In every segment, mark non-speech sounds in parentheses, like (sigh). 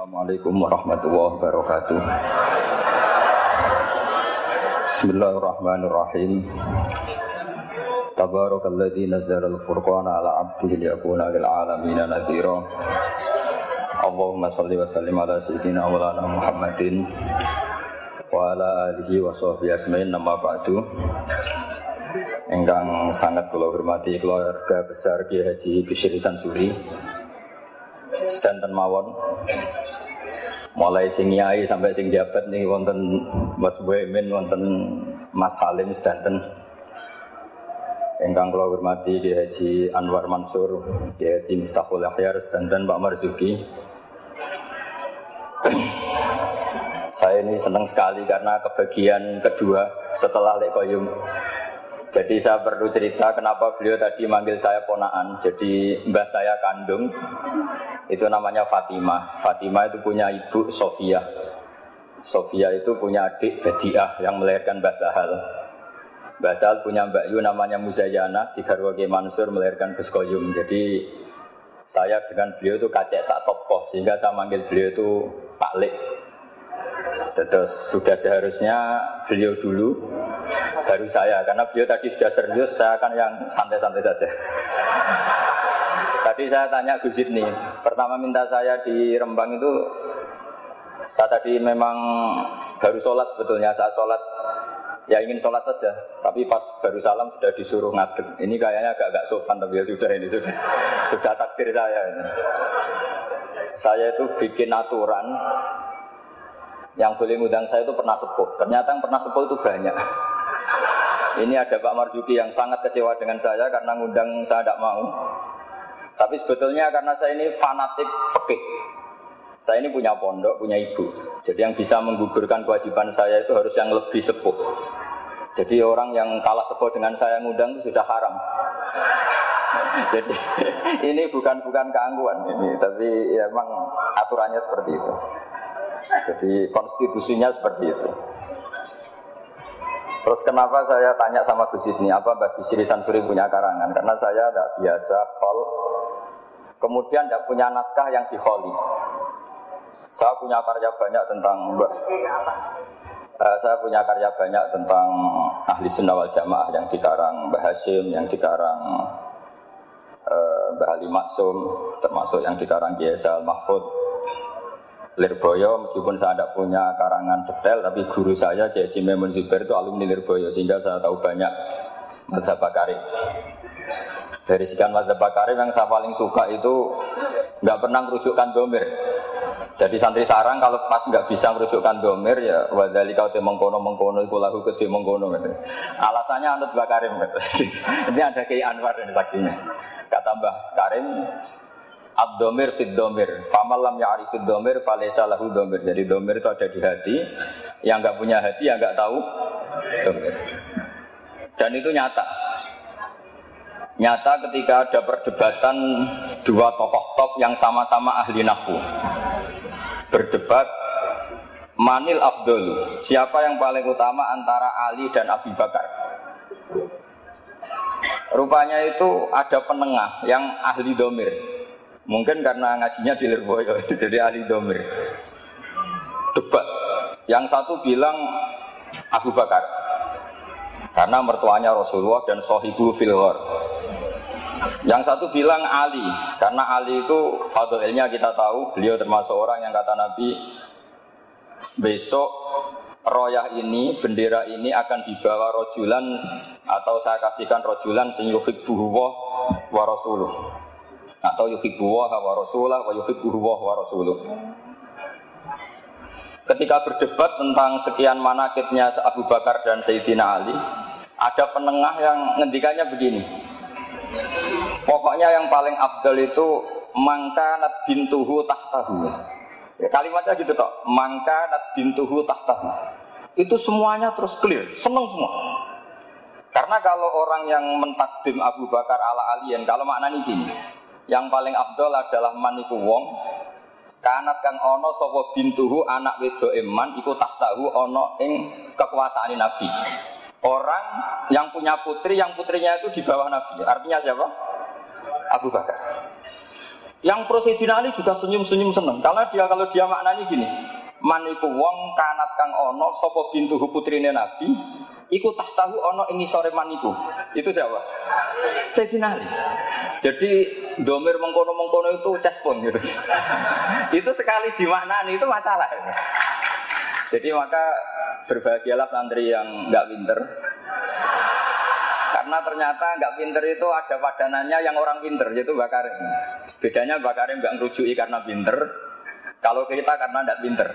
Assalamualaikum warahmatullahi wabarakatuh. Bismillahirrahmanirrahim. Tabarakalladzi nazzala al-furqana ala 'abdihi liyakuna lil 'alamin nadhira. Allahumma shalli wa sallim ala sayyidina Maulana Muhammadin wa ala alihi wa sahbihi asma'in nama ba'du. Engkang sangat kula hormati keluarga besar Kiai Haji Bisri Sansuri. Sedanten mawon mulai sing nyai sampai sing jabat nih wonten Mas Boemin wonten Mas Halim sedanten Engkang kula hormati Ki Haji Anwar Mansur, Ki Haji Mustaqul Ahyar sedanten Pak Marzuki. Saya ini senang sekali karena kebagian kedua setelah Lek Koyum. Jadi saya perlu cerita kenapa beliau tadi manggil saya ponaan. Jadi mbah saya kandung itu namanya Fatimah. Fatimah itu punya ibu Sofia. Sofia itu punya adik Badiah yang melahirkan Mbah Sahal. Mbah Sahal punya Mbak Yu namanya Muzayyana, di Garwage Mansur melahirkan Gus. Jadi saya dengan beliau itu kacek sak topoh sehingga saya manggil beliau itu Pak Lek. Terus sudah seharusnya beliau dulu baru saya karena beliau tadi sudah serius saya akan yang santai-santai saja. tadi saya tanya Gus nih, pertama minta saya di Rembang itu saya tadi memang baru sholat sebetulnya saat sholat ya ingin sholat saja tapi pas baru salam sudah disuruh ngadeg ini kayaknya agak-agak sopan tapi ya sudah ini sudah sudah takdir saya ini. saya itu bikin aturan yang boleh ngundang saya itu pernah sepuh. Ternyata yang pernah sepuh itu banyak. Ini ada Pak Marzuki yang sangat kecewa dengan saya karena ngundang saya tidak mau. Tapi sebetulnya karena saya ini fanatik fikih. Saya ini punya pondok, punya ibu. Jadi yang bisa menggugurkan kewajiban saya itu harus yang lebih sepuh. Jadi orang yang kalah sepuh dengan saya ngundang itu sudah haram. (laughs) Jadi ini bukan bukan keangguan ini, tapi ya memang aturannya seperti itu. Jadi konstitusinya seperti itu. Terus kenapa saya tanya sama Gus ini, apa Mbak Bisri Sansuri punya karangan? Karena saya tidak biasa hol, kemudian tidak punya naskah yang diholi. Saya punya karya banyak tentang Mbak. Uh, saya punya karya banyak tentang ahli sunnah wal jamaah yang dikarang Mbah Hashim, yang dikarang uh, Mbah Ali Maksum, termasuk yang dikarang Kiai Mahfud, Lirboyo meskipun saya tidak punya karangan detail tapi guru saya Kiai Memun Zubair itu alumni Lirboyo sehingga saya tahu banyak mazhab Bakari. Dari sekian mazhab Bakari yang saya paling suka itu nggak pernah merujukkan domir. Jadi santri sarang kalau pas nggak bisa merujukkan domir ya wadali kau mengkono mengkono iku lahu gede mengkono gitu. Alasannya anut Mbak Karim gitu. (laughs) Ini ada Kiai Anwar dan saksinya. Kata Mbah Karim, Abdomir fit domir, famalam ya'rif fit domir, falesa lahu domir. Jadi domir itu ada di hati, yang nggak punya hati yang nggak tahu domir. Dan itu nyata. Nyata ketika ada perdebatan dua tokoh top yang sama-sama ahli nahwu. Berdebat Manil Abdul, siapa yang paling utama antara Ali dan Abi Bakar? Rupanya itu ada penengah yang ahli domir. Mungkin karena ngajinya di Lirboyo, (laughs) jadi ahli domir. Debat. Yang satu bilang Abu Bakar. Karena mertuanya Rasulullah dan sohibu filhor. Yang satu bilang Ali, karena Ali itu fadilnya kita tahu, beliau termasuk orang yang kata Nabi, besok royah ini, bendera ini akan dibawa rojulan atau saya kasihkan rojulan sing yuhibbuhu wa rasuluh atau yuhibbuhu wa rasulah wa yuhibbuhu wa rasuluh. Ketika berdebat tentang sekian manakibnya Abu Bakar dan Sayyidina Ali, ada penengah yang ngendikannya begini. Pokoknya yang paling afdal itu mangkanat bintuhu tahtahu. Ya, kalimatnya gitu toh, mangkanat bintuhu tahtahu. Itu semuanya terus clear, seneng semua. Karena kalau orang yang mentakdim Abu Bakar ala alien, kalau maknanya gini, yang paling afdal adalah maniku wong Kanat kang ono sopo bintuhu anak wedo eman iku tahtahu ono ing kekuasaan Nabi. Orang yang punya putri, yang putrinya itu di bawah Nabi. Artinya siapa? Abu Bakar. Yang prosedinali juga senyum-senyum seneng. Karena dia kalau dia maknanya gini, maniku wong kanat kang ono sopo bintu putrine nabi iku tahu ono ini sore maniku itu siapa Sayyidina Ali jadi domir mengkono-mengkono itu cespon gitu (laughs) itu sekali dimaknani itu masalah jadi maka berbahagialah santri yang nggak pinter karena ternyata nggak pinter itu ada padanannya yang orang pinter yaitu bakarim bedanya bakarim nggak ngerujui karena pinter kalau kita karena tidak pinter.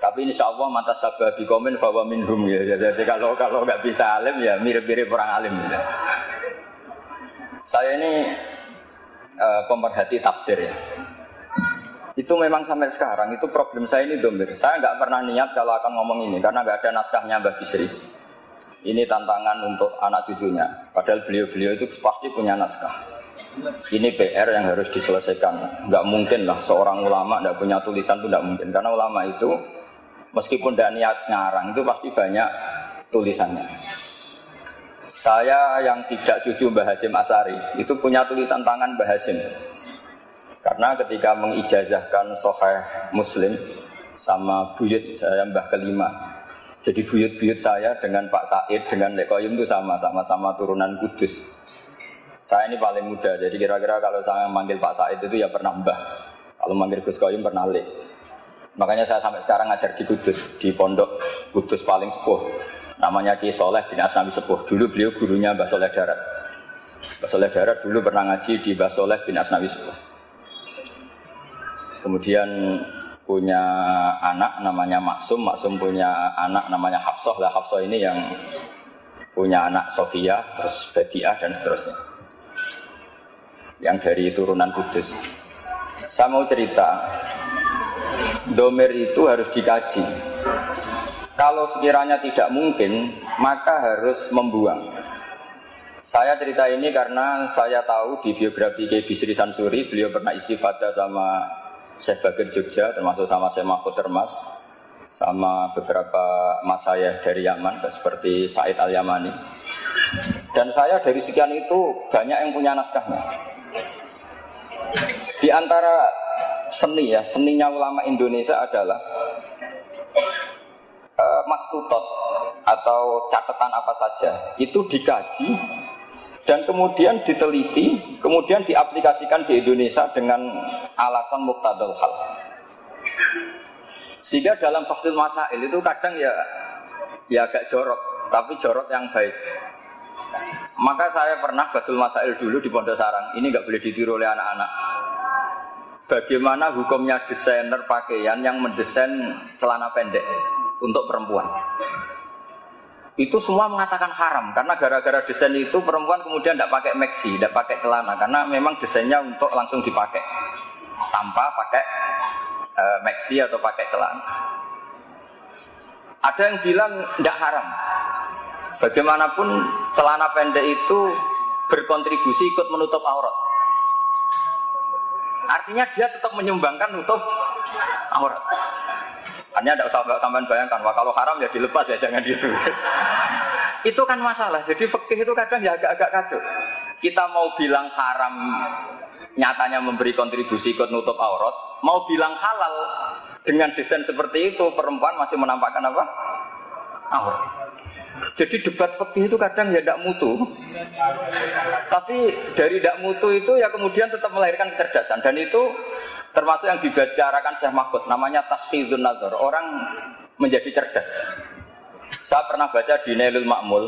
Tapi insya Allah mata sabah komen bahwa minhum ya. Jadi kalau kalau nggak bisa alim ya mirip-mirip orang alim. Ya. Saya ini uh, pemerhati tafsir ya. Itu memang sampai sekarang itu problem saya ini domir. Saya nggak pernah niat kalau akan ngomong ini karena nggak ada naskahnya Mbak Bisri. Ini tantangan untuk anak cucunya. Padahal beliau-beliau itu pasti punya naskah. Ini PR yang harus diselesaikan. Nggak mungkin lah seorang ulama tidak punya tulisan itu tidak mungkin. Karena ulama itu meskipun tidak niat ngarang itu pasti banyak tulisannya. Saya yang tidak cucu Mbah Hasim Asari itu punya tulisan tangan Mbah Hasim. Karena ketika mengijazahkan Soheh Muslim sama buyut saya Mbah kelima. Jadi buyut-buyut saya dengan Pak Said, dengan Lekoyum itu sama, sama-sama turunan Kudus. Saya ini paling muda, jadi kira-kira kalau saya manggil Pak Said itu ya pernah mbah. Kalau manggil Gus Koyum pernah lek. Makanya saya sampai sekarang ngajar di Kudus, di pondok Kudus paling sepuh. Namanya Ki Soleh bin Asnawi Sepuh. Dulu beliau gurunya Mbah Soleh Darat. Mbah Soleh Darat dulu pernah ngaji di Mbah Soleh bin Asnawi Sepuh. Kemudian punya anak namanya Maksum, Maksum punya anak namanya Hafsah. Lah Hafsah ini yang punya anak Sofia, terus Badiah dan seterusnya yang dari turunan Kudus. Saya mau cerita, domer itu harus dikaji. Kalau sekiranya tidak mungkin, maka harus membuang. Saya cerita ini karena saya tahu di biografi Kiai Bisri Sansuri, beliau pernah istifadah sama Syekh Bagir Jogja, termasuk sama Syekh Mahfud Termas, sama beberapa mas saya dari Yaman, seperti Said Al-Yamani. Dan saya dari sekian itu banyak yang punya naskahnya. Di antara seni ya, seninya ulama Indonesia adalah uh, maktutot atau catatan apa saja itu dikaji dan kemudian diteliti, kemudian diaplikasikan di Indonesia dengan alasan muktadal hal. Sehingga dalam tafsir masail itu kadang ya ya agak jorok, tapi jorok yang baik. Maka saya pernah basul masail dulu di Pondok Sarang. Ini nggak boleh ditiru oleh anak-anak bagaimana hukumnya desainer pakaian yang mendesain celana pendek untuk perempuan. Itu semua mengatakan haram karena gara-gara desain itu perempuan kemudian tidak pakai maxi, tidak pakai celana karena memang desainnya untuk langsung dipakai tanpa pakai e, maxi atau pakai celana. Ada yang bilang tidak haram. Bagaimanapun celana pendek itu berkontribusi ikut menutup aurat. Artinya dia tetap menyumbangkan nutup aurat. Hanya tidak usah tambahan bayangkan, wah kalau haram ya dilepas ya jangan gitu. (laughs) itu kan masalah. Jadi fikih itu kadang ya agak-agak kacau. Kita mau bilang haram nyatanya memberi kontribusi ikut nutup aurat, mau bilang halal dengan desain seperti itu perempuan masih menampakkan apa? Aurat. Jadi debat fikih itu kadang ya tidak mutu. Tapi dari tidak mutu itu ya kemudian tetap melahirkan kecerdasan dan itu termasuk yang dibicarakan Syekh Mahfud namanya tasfidun nazar. Orang menjadi cerdas. Saya pernah baca di Nailul Makmul,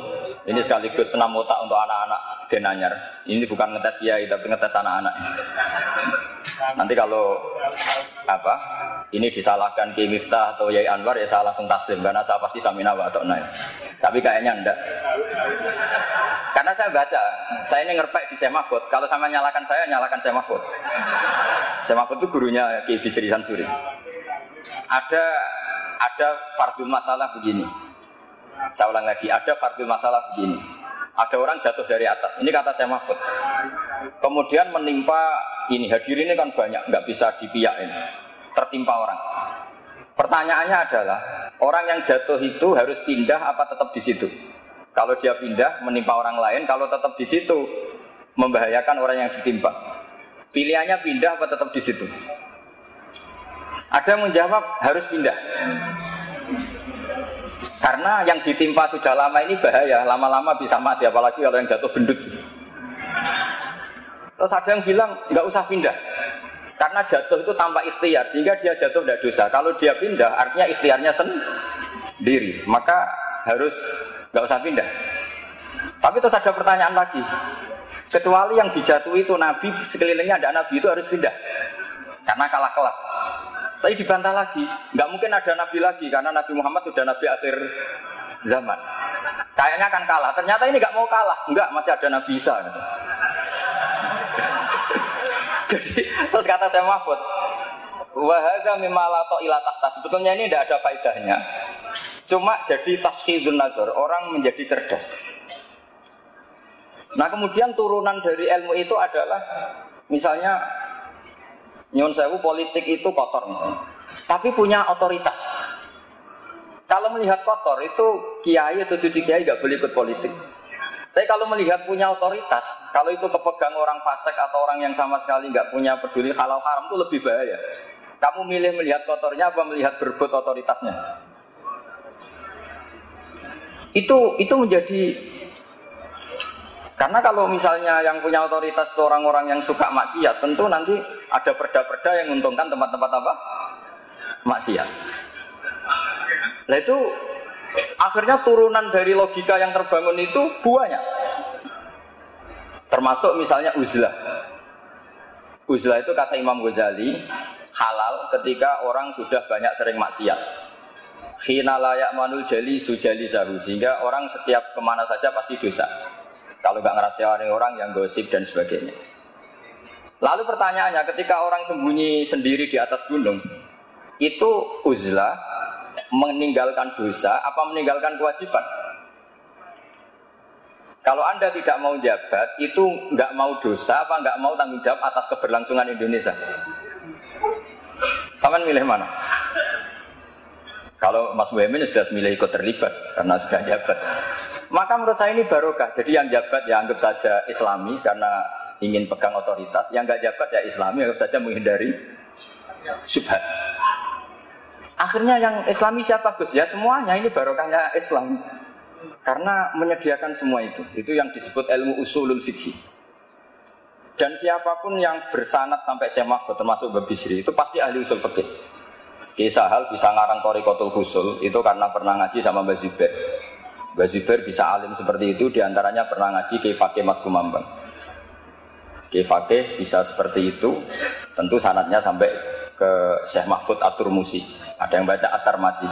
ini sekaligus senam otak untuk anak-anak Denanyar. Ini bukan ngetes kiai tapi ngetes anak-anak. Nanti kalau apa ini disalahkan Ki Miftah atau Yai Anwar ya saya langsung taslim karena saya pasti samina wa atau naik. Tapi kayaknya enggak. Karena saya baca, saya ini ngerpek di Semafut. Kalau sama nyalakan saya, nyalakan Semafut. Semafut itu gurunya Ki Bisri Sansuri. Ada ada fardul masalah begini saya ulang lagi, ada fardil masalah begini. Ada orang jatuh dari atas. Ini kata saya Mahfud. Kemudian menimpa ini hadirin ini kan banyak, nggak bisa dipiakin. Tertimpa orang. Pertanyaannya adalah orang yang jatuh itu harus pindah apa tetap di situ? Kalau dia pindah menimpa orang lain, kalau tetap di situ membahayakan orang yang ditimpa. Pilihannya pindah apa tetap di situ? Ada yang menjawab harus pindah. Karena yang ditimpa sudah lama ini bahaya, lama-lama bisa mati, apalagi kalau yang jatuh gendut. Terus ada yang bilang nggak usah pindah, karena jatuh itu tanpa ikhtiar, sehingga dia jatuh tidak dosa. Kalau dia pindah, artinya ikhtiarnya sendiri, maka harus nggak usah pindah. Tapi terus ada pertanyaan lagi, Kecuali yang dijatuhi itu Nabi, sekelilingnya ada Nabi itu harus pindah. Karena kalah kelas. Tapi dibantah lagi, nggak mungkin ada Nabi lagi karena Nabi Muhammad sudah Nabi akhir zaman. Kayaknya akan kalah. Ternyata ini nggak mau kalah, nggak masih ada Nabi Isa. Gitu. (laughs) Jadi terus kata saya Mahfud, wahada mimalato ilatahta. Sebetulnya ini tidak ada faedahnya. Cuma jadi tashkhidun nazar, orang menjadi cerdas. Nah kemudian turunan dari ilmu itu adalah misalnya nyun sewu politik itu kotor misalnya, tapi punya otoritas. Kalau melihat kotor itu kiai atau cuci kiai nggak boleh ikut politik. Tapi kalau melihat punya otoritas, kalau itu kepegang orang fasik atau orang yang sama sekali nggak punya peduli halal haram itu lebih bahaya. Kamu milih melihat kotornya apa melihat berbut otoritasnya? Itu itu menjadi karena kalau misalnya yang punya otoritas itu orang-orang yang suka maksiat, tentu nanti ada perda-perda yang menguntungkan tempat-tempat apa? Maksiat. Nah itu akhirnya turunan dari logika yang terbangun itu buahnya. Termasuk misalnya uzlah. Uzlah itu kata Imam Ghazali halal ketika orang sudah banyak sering maksiat. Khina layak manul jali sujali sahu sehingga orang setiap ke mana saja pasti dosa. Kalau nggak ngerasani orang yang gosip dan sebagainya. Lalu pertanyaannya, ketika orang sembunyi sendiri di atas gunung, itu uzlah meninggalkan dosa apa meninggalkan kewajiban? Kalau anda tidak mau jabat, itu nggak mau dosa apa nggak mau tanggung jawab atas keberlangsungan Indonesia? Sama milih mana? Kalau Mas Muhammad sudah milih ikut terlibat karena sudah jabat. Maka menurut saya ini barokah. Jadi yang jabat ya anggap saja islami karena ingin pegang otoritas. Yang nggak jabat ya islami anggap saja menghindari subhat. Akhirnya yang islami siapa Gus? Ya semuanya ini barokahnya Islam. Karena menyediakan semua itu. Itu yang disebut ilmu usulul fikih. Dan siapa pun yang bersanat sampai Syekh Mahfud termasuk Babisri itu pasti ahli usul fikih. Kisah hal bisa ngarang Torikotul Husul itu karena pernah ngaji sama Mbak Zubair. Zubair bisa alim seperti itu di antaranya pernah ngaji ke Fakih Mas Kumambang. Ke Fakih bisa seperti itu, tentu sanatnya sampai ke Syekh Mahfud Atur Musi. Ada yang baca Atar Masi.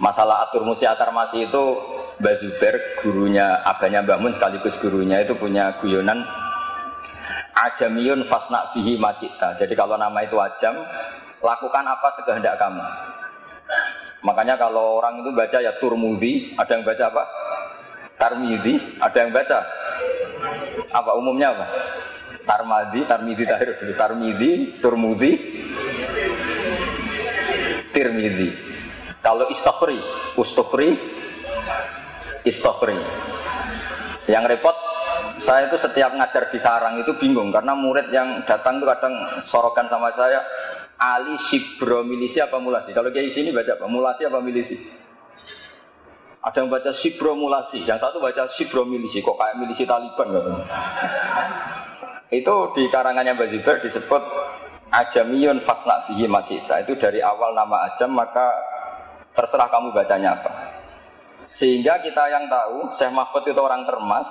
Masalah Atur Musi Atar Masi itu Mbak gurunya abahnya Mbak Mun sekaligus gurunya itu punya guyonan Ajamiyun fasnak bihi masita. Jadi kalau nama itu ajam, lakukan apa sekehendak kamu. Makanya kalau orang itu baca ya Turmudi, ada yang baca apa? Tarmidi, ada yang baca apa umumnya apa? Tarmadi, Tarmidi tahir Tarmidi, Turmudi, Tirmidi. Kalau istaghri, ustukhri, istaghri. Yang repot saya itu setiap ngajar di sarang itu bingung karena murid yang datang itu kadang sorokan sama saya Ali Sibro milisi apa mulasi? Kalau kayak sini baca apa? Mulasi apa milisi? Ada yang baca Sibro mulasi, yang satu baca Sibro milisi. Kok kayak milisi Taliban gitu? Itu di karangannya Mbak disebut Ajamiyun Fasnak Bihi Masita. Itu dari awal nama Ajam maka terserah kamu bacanya apa. Sehingga kita yang tahu Syekh Mahfud itu orang termas,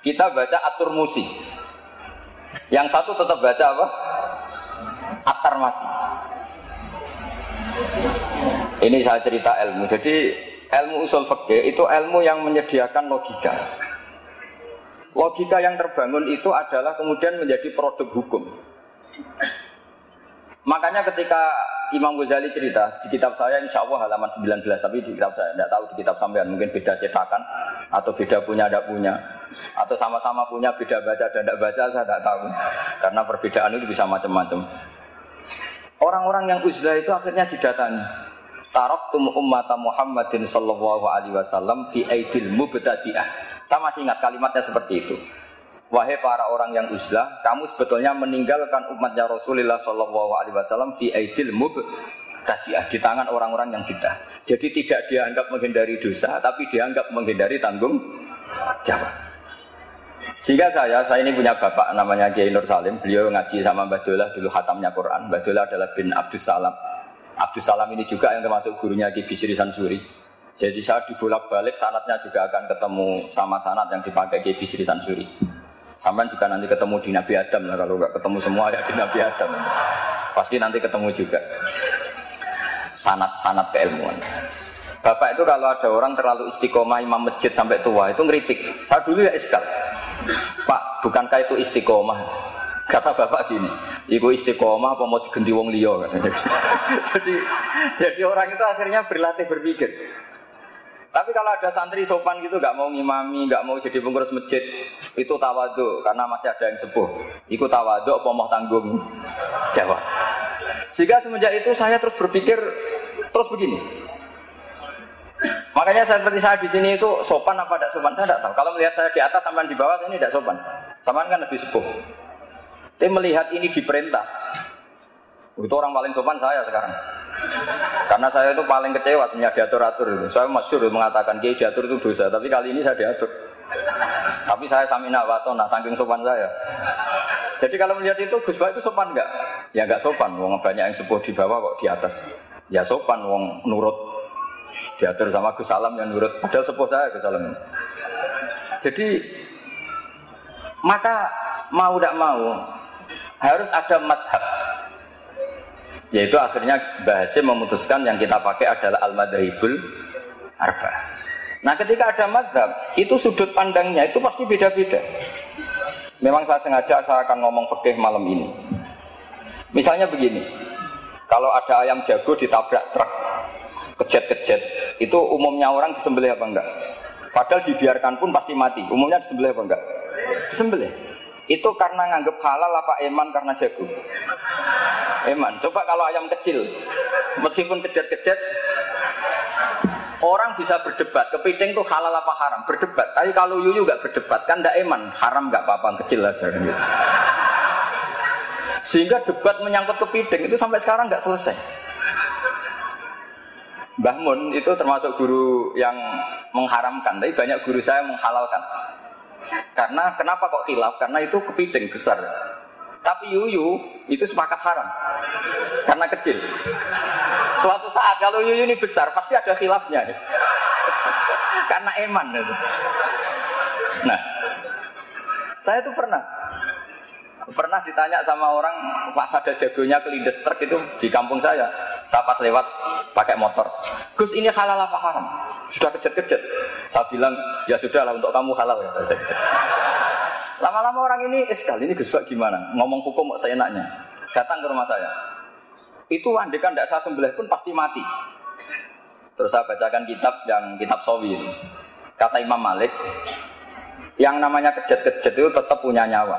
kita baca Atur Musi. Yang satu tetap baca apa? Atar masih. Ini saya cerita ilmu. Jadi ilmu usul fikih itu ilmu yang menyediakan logika. Logika yang terbangun itu adalah kemudian menjadi produk hukum. Makanya ketika Imam Ghazali cerita di kitab saya insya Allah halaman 19 tapi di kitab saya tidak tahu di kitab sampean mungkin beda cetakan atau beda punya tidak punya atau sama-sama punya beda baca dan tidak baca saya tidak tahu karena perbedaan itu bisa macam-macam. Orang-orang yang uzlah itu akhirnya didatangi. tum ummata Muhammadin sallallahu alaihi wasallam fi aidil mubtadi'ah. Saya masih ingat kalimatnya seperti itu. Wahai para orang yang uzlah, kamu sebetulnya meninggalkan umatnya Rasulullah Shallallahu Alaihi Wasallam fi aidil mub tadi di tangan orang-orang yang kita. Jadi tidak dianggap menghindari dosa, tapi dianggap menghindari tanggung jawab. Sehingga saya, saya ini punya bapak namanya Kiai Nur Salim. Beliau ngaji sama Mbak Dola dulu khatamnya Quran. Mbak Dola adalah bin Abdus Salam. Abdus Salam ini juga yang termasuk gurunya Ki Bisri Sansuri. Jadi saya dibolak balik sanatnya juga akan ketemu sama sanat yang dipakai Ki Bisri Sansuri. Sampai juga nanti ketemu di Nabi Adam lah kalau nggak ketemu semua ya di Nabi Adam. Pasti nanti ketemu juga. Sanat-sanat keilmuan. Bapak itu kalau ada orang terlalu istiqomah imam masjid sampai tua itu ngeritik. Saya dulu ya iskal. Pak, bukankah itu istiqomah? Kata bapak gini, ibu istiqomah apa mau diganti wong liya katanya. (laughs) jadi jadi orang itu akhirnya berlatih berpikir. Tapi kalau ada santri sopan gitu nggak mau ngimami, nggak mau jadi pengurus masjid, itu tawadu karena masih ada yang sepuh. Ikut tawadu apa mau tanggung jawab. Sehingga semenjak itu saya terus berpikir terus begini. Makanya saya seperti saya di sini itu sopan apa tidak sopan saya tidak tahu. Kalau melihat saya di atas sampai di bawah ini tidak sopan. Sama kan lebih sepuh. Tapi melihat ini diperintah. Itu orang paling sopan saya sekarang. Karena saya itu paling kecewa sebenarnya diatur-atur itu. Saya masyur mengatakan kiai diatur itu dosa, tapi kali ini saya diatur. Tapi saya samina nah saking sopan saya. Jadi kalau melihat itu Gus itu sopan enggak? Ya enggak sopan, wong banyak yang sepuh di bawah kok di atas. Ya sopan wong nurut diatur sama Gus Salam yang nurut. Padahal sepuh saya Gus Salam. Jadi maka mau tidak mau harus ada madhab yaitu akhirnya bahasa memutuskan yang kita pakai adalah al-madhahibul arba. Nah ketika ada madhab, itu sudut pandangnya itu pasti beda-beda. Memang saya sengaja saya akan ngomong fikih malam ini. Misalnya begini, kalau ada ayam jago ditabrak truk, kejet-kejet, itu umumnya orang disembelih apa enggak? Padahal dibiarkan pun pasti mati. Umumnya disembelih apa enggak? Disembelih. Itu karena nganggep halal apa eman karena jago? Eman. Coba kalau ayam kecil, meskipun kejet-kejet, orang bisa berdebat. Kepiting itu halal apa haram? Berdebat. Tapi kalau yuyu nggak berdebat, kan ndak eman. Haram nggak apa-apa, kecil aja. Sehingga debat menyangkut kepiting itu sampai sekarang nggak selesai. Mbah Mun itu termasuk guru yang mengharamkan, tapi banyak guru saya menghalalkan. Karena kenapa kok hilaf? Karena itu kepiting besar. Tapi yuyu itu sepakat haram karena kecil. Suatu saat kalau yuyu ini besar pasti ada khilafnya. (laughs) karena eman. Nah, saya itu pernah pernah ditanya sama orang pas ada jagonya kelindes truk itu di kampung saya saya pas lewat pakai motor Gus ini halal apa haram sudah kejet-kejet saya bilang ya sudah lah untuk kamu halal ya (laughs) Lama-lama orang ini, eh sekali ini Gus gimana? Ngomong hukum saya enaknya. Datang ke rumah saya. Itu andekan tidak saya sembelih pun pasti mati. Terus saya bacakan kitab yang kitab Sawi. Kata Imam Malik, yang namanya kejet-kejet itu tetap punya nyawa.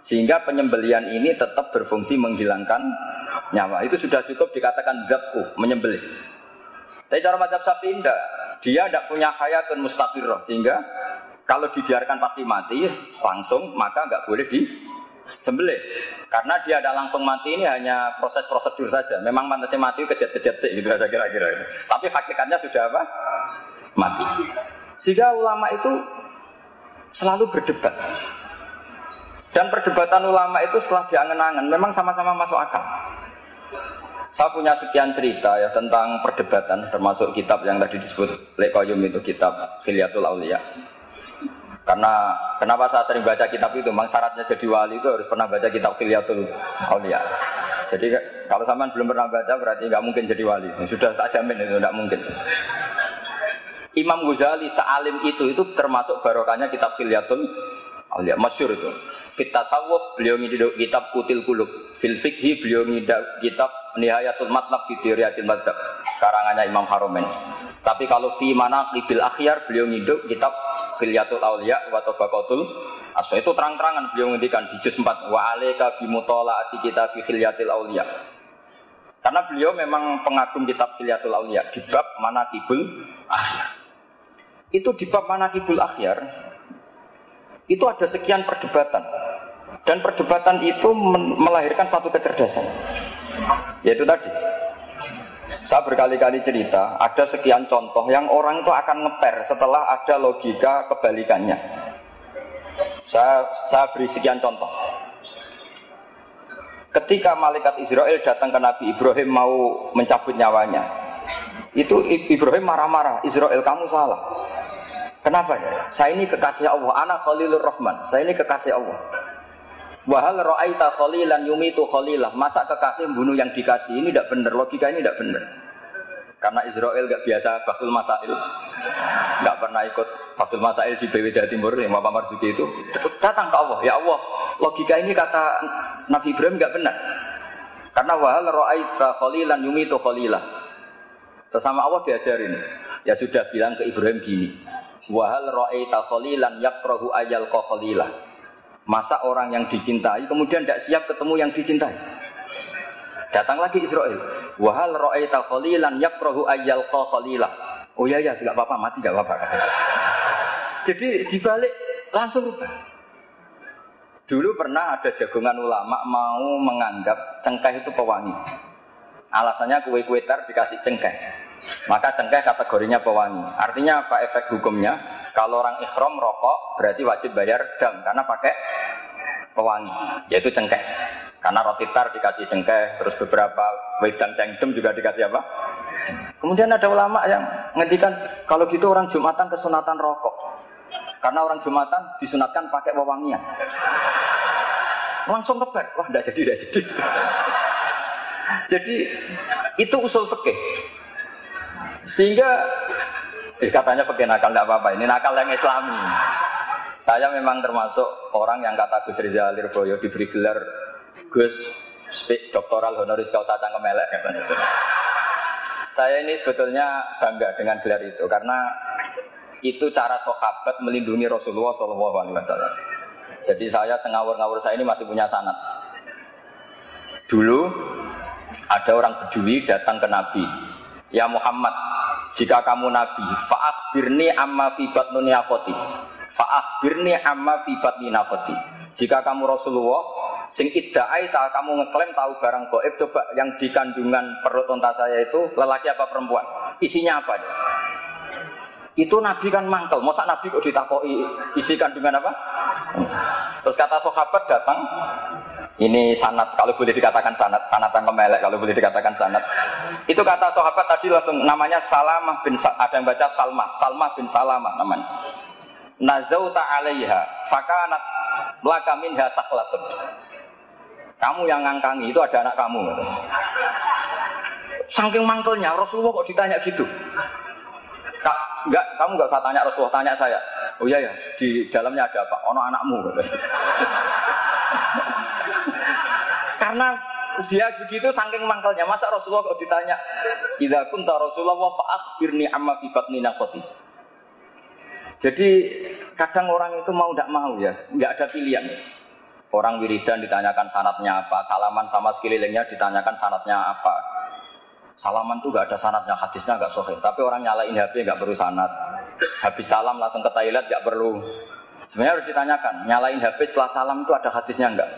Sehingga penyembelian ini tetap berfungsi menghilangkan nyawa. Itu sudah cukup dikatakan zabhu, menyembelih. Tapi cara macam sapi tidak. Dia tidak punya hayatun mustaqirah. Sehingga kalau dibiarkan pasti mati langsung, maka nggak boleh di sembelih. Karena dia ada langsung mati ini hanya proses prosedur saja. Memang pantasnya mati kejat-kejat sih gitu saja kira-kira. Tapi hakikatnya sudah apa? Mati. Sehingga ulama itu selalu berdebat. Dan perdebatan ulama itu setelah diangen-angen memang sama-sama masuk akal. Saya punya sekian cerita ya tentang perdebatan termasuk kitab yang tadi disebut Lekoyum itu kitab Filiatul Aulia karena kenapa saya sering baca kitab itu, memang syaratnya jadi wali itu harus pernah baca kitab Filiatul Aulia. Jadi kalau zaman belum pernah baca berarti nggak mungkin jadi wali. Sudah tak jamin itu nggak mungkin. Imam Ghazali sealim itu itu termasuk barokahnya kitab Filiatul Aulia masyur itu. Fit tasawuf beliau ngiduk kitab Kutil Kulub. Fil fikhi beliau ngiduk kitab Nihayatul Matlab fi Diriyatil Madzhab karangannya Imam Haromen. Tapi kalau fi mana kibil akhyar beliau ngiduk kitab Khilyatul Aulia wa Tabaqatul Aswa itu terang-terangan beliau ngendikan di juz 4 wa alayka bi mutalaati kitab Khilyatil Aulia. Karena beliau memang pengagum kitab Khilyatul Aulia di bab manaqibul akhyar. Itu di bab manaqibul akhyar itu ada sekian perdebatan. Dan perdebatan itu melahirkan satu kecerdasan. Yaitu tadi, saya berkali-kali cerita, ada sekian contoh yang orang itu akan ngeper setelah ada logika kebalikannya. Saya, saya beri sekian contoh. Ketika malaikat Israel datang ke Nabi Ibrahim mau mencabut nyawanya, itu Ibrahim marah-marah, Israel kamu salah. Kenapa ya? Saya ini kekasih Allah, anak Khalilur Rahman, saya ini kekasih Allah. Wahal ra'aita khalilan yumitu khalilah. Masa kekasih membunuh yang dikasih ini tidak benar. Logika ini tidak benar. Karena Israel gak biasa basul masail, gak pernah ikut basul masail di BW Jawa Timur yang Bapak Marzuki itu datang ke Allah. Ya Allah, logika ini kata Nabi Ibrahim gak benar. Karena wahal ra'aita khalilan yumitu khalilah. Terus sama Allah diajarin. Ya sudah bilang ke Ibrahim gini. Wahal ra'aita khalilan yakrahu ayal khalilah Masa orang yang dicintai kemudian tidak siap ketemu yang dicintai? Datang lagi Israel. Wahal ra'aita khalilan yakrahu ayyalqa khalila. Oh iya ya, tidak apa-apa, mati tidak apa-apa. Jadi dibalik langsung rubah. Dulu pernah ada jagongan ulama mau menganggap cengkeh itu pewangi. Alasannya kue-kue tar dikasih cengkeh. Maka cengkeh kategorinya pewangi. Artinya apa efek hukumnya? Kalau orang ikhram rokok berarti wajib bayar dam karena pakai pewangi, yaitu cengkeh. Karena roti tar dikasih cengkeh, terus beberapa wedang cengdem juga dikasih apa? Kemudian ada ulama yang ngendikan kalau gitu orang jumatan kesunatan rokok. Karena orang jumatan disunatkan pakai wewangian. Langsung lebar, wah tidak jadi, tidak jadi. (laughs) jadi itu usul fikih. Sehingga Eh, katanya pakai nakal tidak apa-apa. Ini nakal yang Islami. Saya memang termasuk orang yang kata Gus Rizal Lirboyo diberi gelar Gus Speak doktoral honoris causa cangkem elek katanya itu. Saya ini sebetulnya bangga dengan gelar itu karena itu cara sahabat melindungi Rasulullah Shallallahu Alaihi Wasallam. Jadi saya sengawur-ngawur saya ini masih punya sanat. Dulu ada orang Bedui datang ke Nabi, ya Muhammad, jika kamu nabi, birni amma fi batni Faah birni amma fi batni Jika kamu Rasulullah, sing idda'ai tak kamu ngeklaim tahu barang goib, coba yang di kandungan perut onta saya itu lelaki apa perempuan? Isinya apa? Ya? Itu Nabi kan mangkel, masa Nabi kok ditakoi isi kandungan apa? Terus kata sahabat datang, ini sanat kalau boleh dikatakan sanat, sanat yang kemelek kalau boleh dikatakan sanat. Itu kata sahabat tadi langsung namanya Salamah bin Sa ada yang baca Salmah, Salmah bin Salamah namanya. Nazauta alaiha, fakanat laka minha sakhlatun. Kamu yang ngangkangi itu ada anak kamu. Saking mangkelnya Rasulullah kok ditanya gitu. Kak, enggak, kamu enggak usah tanya Rasulullah, tanya saya. Oh iya ya, di dalamnya ada apa? Ono anakmu. Karena dia begitu saking mangkelnya. Masa Rasulullah kok ditanya, "Idza kunta Rasulullah fa akhbirni amma fi batni naqati." Jadi kadang orang itu mau tidak mau ya, nggak ada pilihan. Orang wiridan ditanyakan sanatnya apa, salaman sama sekelilingnya ditanyakan sanatnya apa. Salaman tuh gak ada sanatnya, hadisnya gak sohih. Tapi orang nyalain HP gak perlu sanat. Habis salam langsung ke toilet gak perlu. Sebenarnya harus ditanyakan, nyalain HP setelah salam itu ada hadisnya enggak?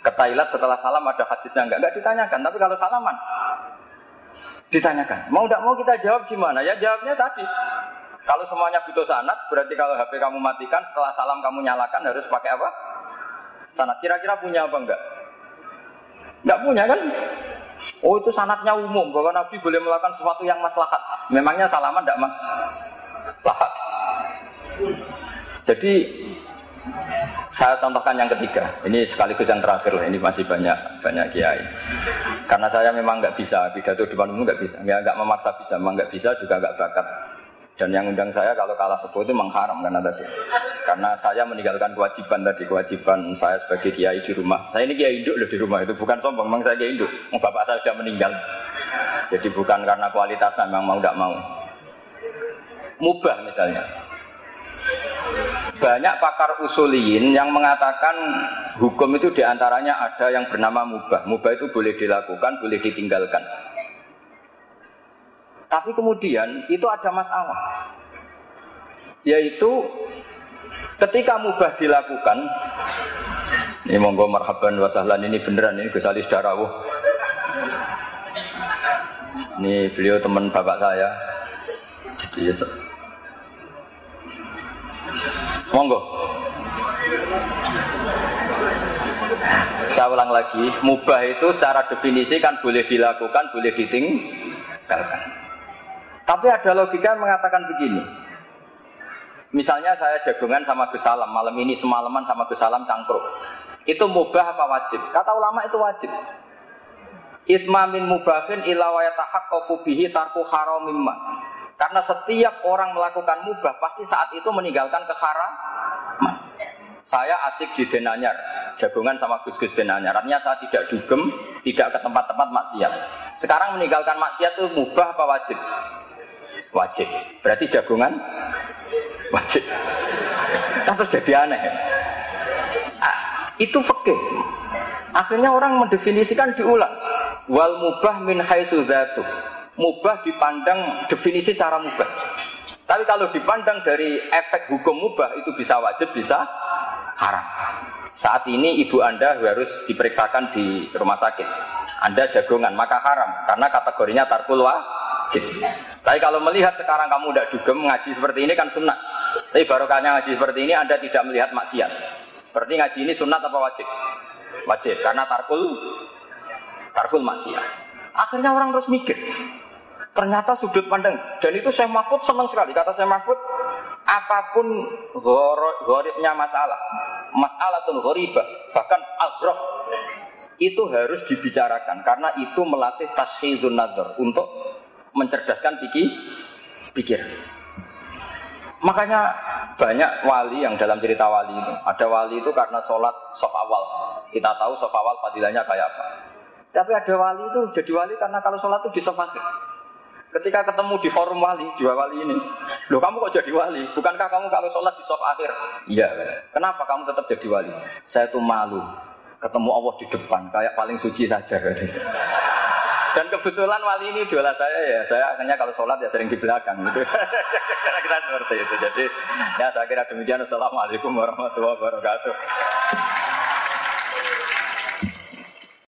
Ke toilet setelah salam ada hadisnya enggak? Enggak ditanyakan, tapi kalau salaman ditanyakan. Mau tidak mau kita jawab gimana? Ya jawabnya tadi. Kalau semuanya butuh sanat, berarti kalau HP kamu matikan setelah salam kamu nyalakan harus pakai apa? Sanat. Kira-kira punya apa enggak? Enggak punya kan? Oh itu sanatnya umum bahwa Nabi boleh melakukan sesuatu yang maslahat. Memangnya salaman tidak mas lahat. Jadi saya contohkan yang ketiga. Ini sekaligus yang terakhir lah. Ini masih banyak banyak kiai. Karena saya memang nggak bisa pidato depan umum nggak bisa. Nggak nggak memaksa bisa, memang nggak bisa juga nggak bakat. Dan yang undang saya kalau kalah sepuh itu mengharam karena tadi. Karena saya meninggalkan kewajiban tadi, kewajiban saya sebagai kiai di rumah. Saya ini kiai induk loh di rumah itu, bukan sombong, memang saya kiai induk. Bapak saya sudah meninggal. Jadi bukan karena kualitasnya, memang mau tidak mau. Mubah misalnya. Banyak pakar usuliyin yang mengatakan hukum itu di antaranya ada yang bernama mubah. Mubah itu boleh dilakukan, boleh ditinggalkan. Tapi kemudian itu ada masalah. Yaitu Ketika mubah dilakukan, ini monggo marhaban wasahlan ini beneran ini Gus Ali Darawuh. Ini beliau teman bapak saya. Jadi monggo. Saya ulang lagi, mubah itu secara definisi kan boleh dilakukan, boleh ditinggalkan. Tapi ada logika yang mengatakan begini. Misalnya saya jagungan sama Gus Salam, malam ini semalaman sama Gus Salam cangkruk. Itu mubah apa wajib? Kata ulama itu wajib. Itmamin mubahin ila wa yatahaqqaqu bihi tarku haramimma. Karena setiap orang melakukan mubah pasti saat itu meninggalkan keharaman. Saya asik di Denanyar, jagungan sama Gus-Gus Denanyar. Artinya saya tidak dugem, tidak ke tempat-tempat maksiat. Sekarang meninggalkan maksiat itu mubah apa wajib? Wajib. Berarti jagungan wajib. Kan terus jadi aneh. Ah, itu fakih. Akhirnya orang mendefinisikan diulang. Wal mubah min haitsu Mubah dipandang definisi cara mubah. Tapi kalau dipandang dari efek hukum mubah itu bisa wajib, bisa haram. Saat ini ibu Anda harus diperiksakan di rumah sakit. Anda jagongan, maka haram karena kategorinya tarkul wajib. Tapi kalau melihat sekarang kamu tidak dugem ngaji seperti ini kan sunnah. Tapi barokahnya ngaji seperti ini Anda tidak melihat maksiat. Berarti ngaji ini sunat apa wajib? Wajib karena tarkul tarkul maksiat. Akhirnya orang terus mikir. Ternyata sudut pandang dan itu saya Mahfud senang sekali kata saya Mahfud apa pun goribnya masalah masalah tuh goribah bahkan agrok itu harus dibicarakan karena itu melatih tashidun nazar untuk mencerdaskan pikir pikir Makanya banyak wali yang dalam cerita wali itu. Ada wali itu karena sholat sof awal. Kita tahu sof awal kayak apa. Tapi ada wali itu jadi wali karena kalau sholat itu di sof. Ketika ketemu di forum wali, dua wali ini, loh kamu kok jadi wali? Bukankah kamu kalau sholat di sof akhir? Iya. Kenapa kamu tetap jadi wali? Saya tuh malu ketemu Allah di depan, kayak paling suci saja. (laughs) Dan kebetulan wali ini idola saya ya, saya akhirnya kalau sholat ya sering di belakang gitu. (laughs) Kira-kira seperti itu. Jadi ya saya kira demikian. Assalamualaikum warahmatullahi wabarakatuh.